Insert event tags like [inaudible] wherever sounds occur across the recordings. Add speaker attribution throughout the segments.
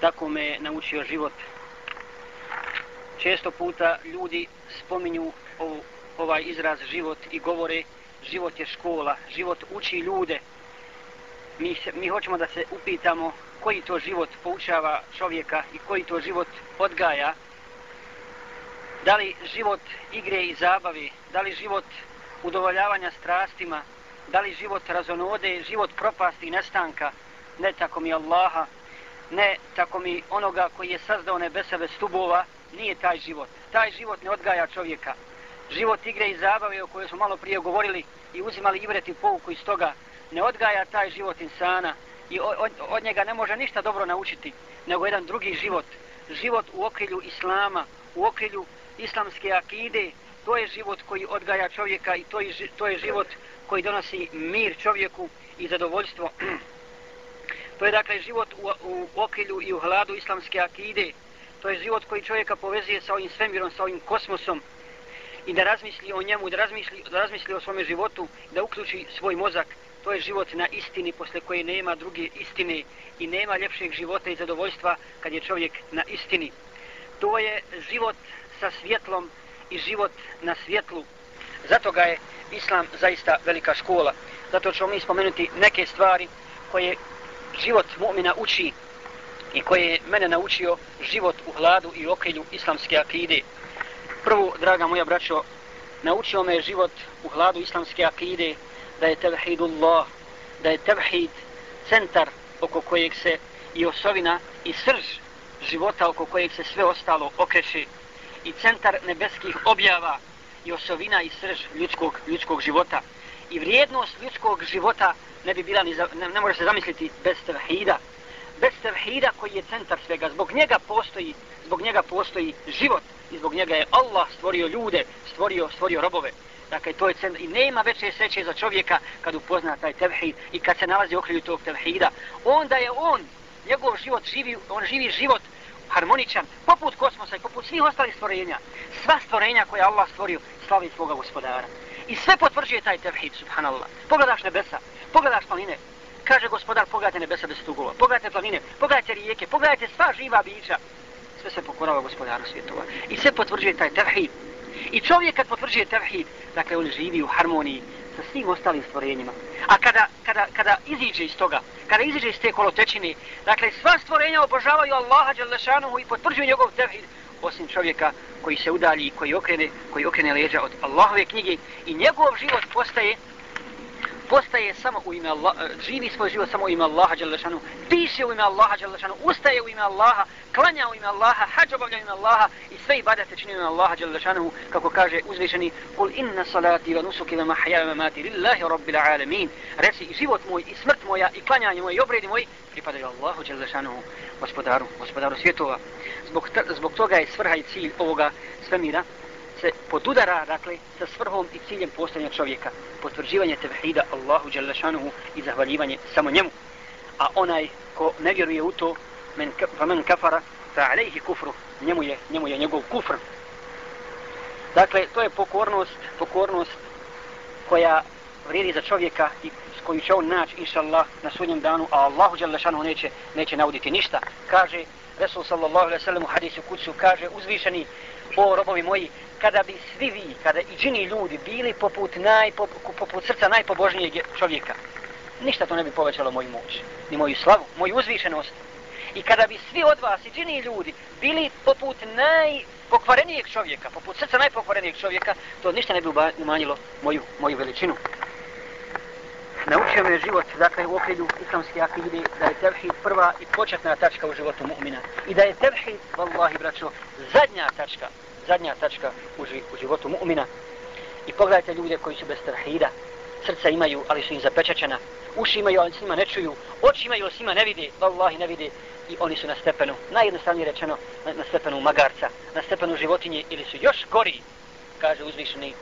Speaker 1: tako me naučio život. Često puta ljudi spominju ovaj izraz život i govore život je škola, život uči ljude. Mi, se, mi hoćemo da se upitamo koji to život poučava čovjeka i koji to život odgaja. Da li život igre i zabavi, da li život udovoljavanja strastima, da li život razonode, život propasti i nestanka, ne tako mi Allaha, ne tako mi onoga koji je sazdao nebesa bez stubova, nije taj život. Taj život ne odgaja čovjeka. Život igre i zabave o kojoj smo malo prije govorili i uzimali ivreti pouku iz toga, ne odgaja taj život insana i od, od njega ne može ništa dobro naučiti, nego jedan drugi život. Život u okrilju Islama, u okrilju islamske akide, to je život koji odgaja čovjeka i to je, to je život koji donosi mir čovjeku i zadovoljstvo. [clears throat] to je dakle život u, u okrilju i u hladu islamske akide. To je život koji čovjeka povezuje sa ovim svemirom, sa ovim kosmosom i da razmisli o njemu, da razmisli, da razmisli o svome životu, da uključi svoj mozak. To je život na istini posle koje nema druge istine i nema ljepšeg života i zadovoljstva kad je čovjek na istini. To je život sa svjetlom i život na svjetlu. Zato ga je Islam zaista velika škola. Zato ćemo mi spomenuti neke stvari koje život mu'mina uči i koje je mene naučio život u hladu i okrilju islamske akide. Prvo, draga moja braćo, naučio me život u hladu islamske akide da je tevhidullah, da je tevhid centar oko kojeg se i osovina i srž života oko kojeg se sve ostalo okreće i centar nebeskih objava i osovina i srž ljudskog, ljudskog života. I vrijednost ljudskog života ne bi bila ni za, ne, ne može se zamisliti bez tevhida. Bez tevhida koji je centar svega. Zbog njega postoji, zbog njega postoji život i zbog njega je Allah stvorio ljude, stvorio, stvorio robove. Dakle, to je centar. I nema veće sreće za čovjeka kad upozna taj tevhid i kad se nalazi u okrilju tog tevhida. Onda je on, njegov život živi, on živi život harmoničan, poput kosmosa i poput svih ostalih stvorenja. Sva stvorenja koje Allah stvorio, slavi svoga gospodara. I sve potvrđuje taj tevhid, subhanallah. Pogledaš nebesa, pogledaš planine, kaže gospodar, pogledajte nebesa bez stugova, pogledajte planine, pogledajte rijeke, pogledajte sva živa bića. Sve se pokorava gospodaru svjetova. I sve potvrđuje taj tevhid. I čovjek kad potvrđuje tevhid, dakle on živi u harmoniji sa svim ostalim stvorenjima. A kada, kada, kada iziđe iz toga, kada iziđe iz te kolotečine, dakle sva stvorenja obožavaju Allaha Đalešanuhu i potvrđuju njegov tevhid, osim čovjeka koji se udalji koji okrene, koji okrene leđa od Allahove knjige i njegov život postaje postaje samo u ime Allah, živi svoj život samo u ime Allaha Đalešanu, piše u ime Allaha Đalešanu, ustaje u ime Allaha, klanja u ime Allaha, hađ obavlja u ime Allaha i sve ibadete čini u ime Allaha Đalešanu, kako kaže uzvišeni, kul inna salati wa nusuki wa mahja wa mati lillahi rabbil alamin. Reci i život moj i smrt moja i klanjanje moje i obredi moj pripadaju Allahu Đalešanu, gospodaru, gospodaru svjetova. Zbog, zbog toga je svrha i cilj ovoga svemira, se podudara, dakle, sa svrhom i ciljem postanja čovjeka. Potvrđivanje tevhida Allahu Đalešanuhu i zahvaljivanje samo njemu. A onaj ko ne vjeruje u to, men, fa men kafara, fa alejhi kufru, njemu je, njemu je njegov kufr. Dakle, to je pokornost, pokornost koja vrijedi za čovjeka i s koju će on naći, inša Allah, na sudnjem danu, a Allahu Đalešanuhu neće, neće nauditi ništa. Kaže, Resul sallallahu alaihi sallam u hadisu kucu, kaže, uzvišeni, o robovi moji, kada bi svi vi, kada i džini ljudi bili poput, naj, poput srca najpobožnijeg čovjeka, ništa to ne bi povećalo moju moć, ni moju slavu, moju uzvišenost. I kada bi svi od vas i džini ljudi bili poput najpokvarenijeg čovjeka, poput srca najpokvarenijeg čovjeka, to ništa ne bi umanjilo moju, moju veličinu. Naučio me život, dakle, u okrilju islamske akide, da je tevhid prva i početna tačka u životu mu'mina. I da je tevhid, vallahi braćo, zadnja tačka zadnja tačka u, u životu mu'mina. I pogledajte ljude koji su bez tevhida. Srca imaju, ali su im zapečačena. Uši imaju, ali s njima ne čuju. Oči imaju, ali s njima ne vide. Vallahi, ne vide. I oni su na stepenu, najjednostavnije rečeno, na, na stepenu magarca, na stepenu životinje, ili su još gori, kaže uzvišeni.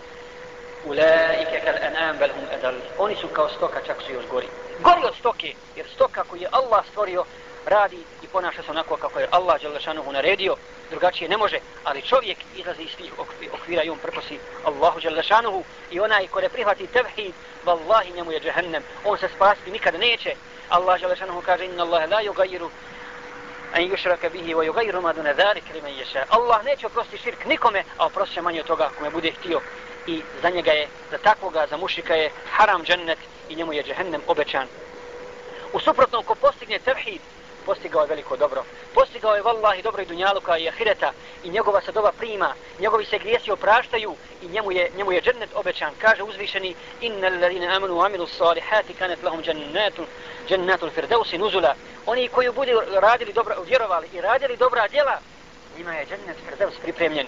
Speaker 1: Ulaike kal anam bel hum edal. Oni su kao stoka, čak su još gori. Gori od stoke, jer stoka koju je Allah stvorio, radi i ponaša se onako kako je Allah Đelešanuhu naredio, drugačije ne može, ali čovjek izlazi iz tih okvira i on prkosi Allahu Đelešanuhu i onaj ko ne prihvati tevhid, vallahi njemu je džehennem, on se spasti nikad neće. Allah Đelešanuhu kaže, inna Allah la yugayiru an yushraka bihi wa yughayyiru ma duna zalika liman yasha. Allah neće oprostiti širk nikome, a oprosti manje od toga kome bude htio. I za njega je, za takvoga, za mušika je haram džennet i njemu je džehennem obećan. U suprotnom, ko postigne tevhid, postigao je veliko dobro. Postigao je vallahi dobro i dunjaluka i ahireta i njegova se doba prima, njegovi se grijesi opraštaju i njemu je, njemu je džennet obećan. Kaže uzvišeni, innal ladine amanu wa amilu salihati kanet lahum džennetun, džennetul firdausi nuzula. Oni koji budu radili dobro, vjerovali i radili dobra djela, njima je džennet firdaus pripremljen.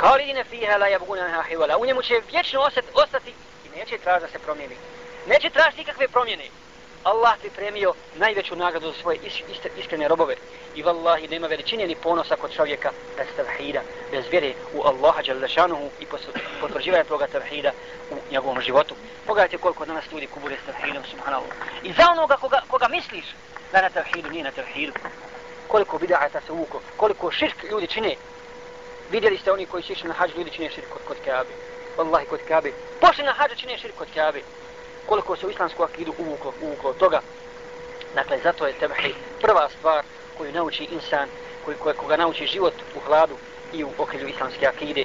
Speaker 1: Halidine fiha la jabguna na hivala. U njemu će vječno ostati i neće tražiti da se promijeni. Neće tražiti nikakve promjene. Allah pripremio najveću nagradu za svoje is, is, iskrene robove. I vallahi nema veličine ni ponosa kod čovjeka bez tevhida, bez vjere u Allaha Đalešanuhu i potvrđivanja toga tevhida u njegovom životu. Pogledajte koliko danas ljudi kubure s tevhidom, subhanallah. I za onoga koga, koga misliš da na tevhidu, nije na tevhidu. Koliko bida'ata se uvuko, koliko širk ljudi čine. Vidjeli ste oni koji su išli na hađ, ljudi čine širk kod, kod Kaabe. Wallahi kod Kaabe. Pošli na hađ, čine širk kod Kaabe koliko se u islamsku akidu uvuklo, uvuklo toga. Dakle, zato je tebhi prva stvar koju nauči insan, koji, koga nauči život u hladu i u okrilju islamske akide.